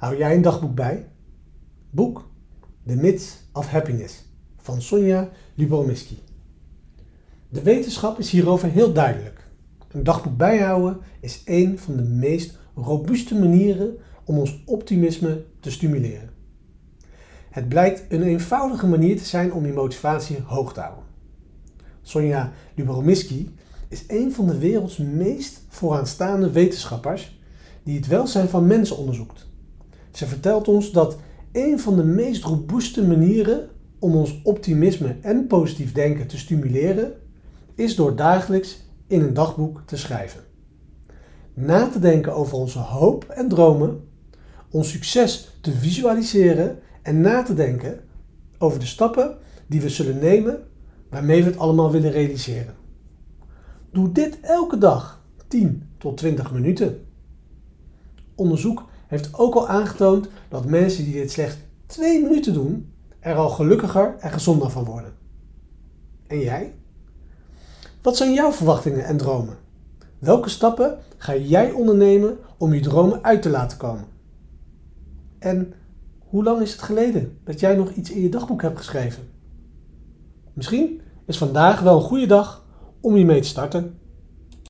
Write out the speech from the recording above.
Hou jij een dagboek bij? Boek The Myth of Happiness van Sonja Lubomirski. De wetenschap is hierover heel duidelijk. Een dagboek bijhouden is een van de meest robuuste manieren om ons optimisme te stimuleren. Het blijkt een eenvoudige manier te zijn om je motivatie hoog te houden. Sonja Lubomirski is een van de werelds meest vooraanstaande wetenschappers die het welzijn van mensen onderzoekt. Ze vertelt ons dat een van de meest robuuste manieren om ons optimisme en positief denken te stimuleren is door dagelijks in een dagboek te schrijven. Na te denken over onze hoop en dromen, ons succes te visualiseren en na te denken over de stappen die we zullen nemen waarmee we het allemaal willen realiseren. Doe dit elke dag 10 tot 20 minuten. Onderzoek heeft ook al aangetoond dat mensen die dit slechts 2 minuten doen, er al gelukkiger en gezonder van worden. En jij? Wat zijn jouw verwachtingen en dromen? Welke stappen ga jij ondernemen om je dromen uit te laten komen? En hoe lang is het geleden dat jij nog iets in je dagboek hebt geschreven? Misschien is vandaag wel een goede dag om je mee te starten.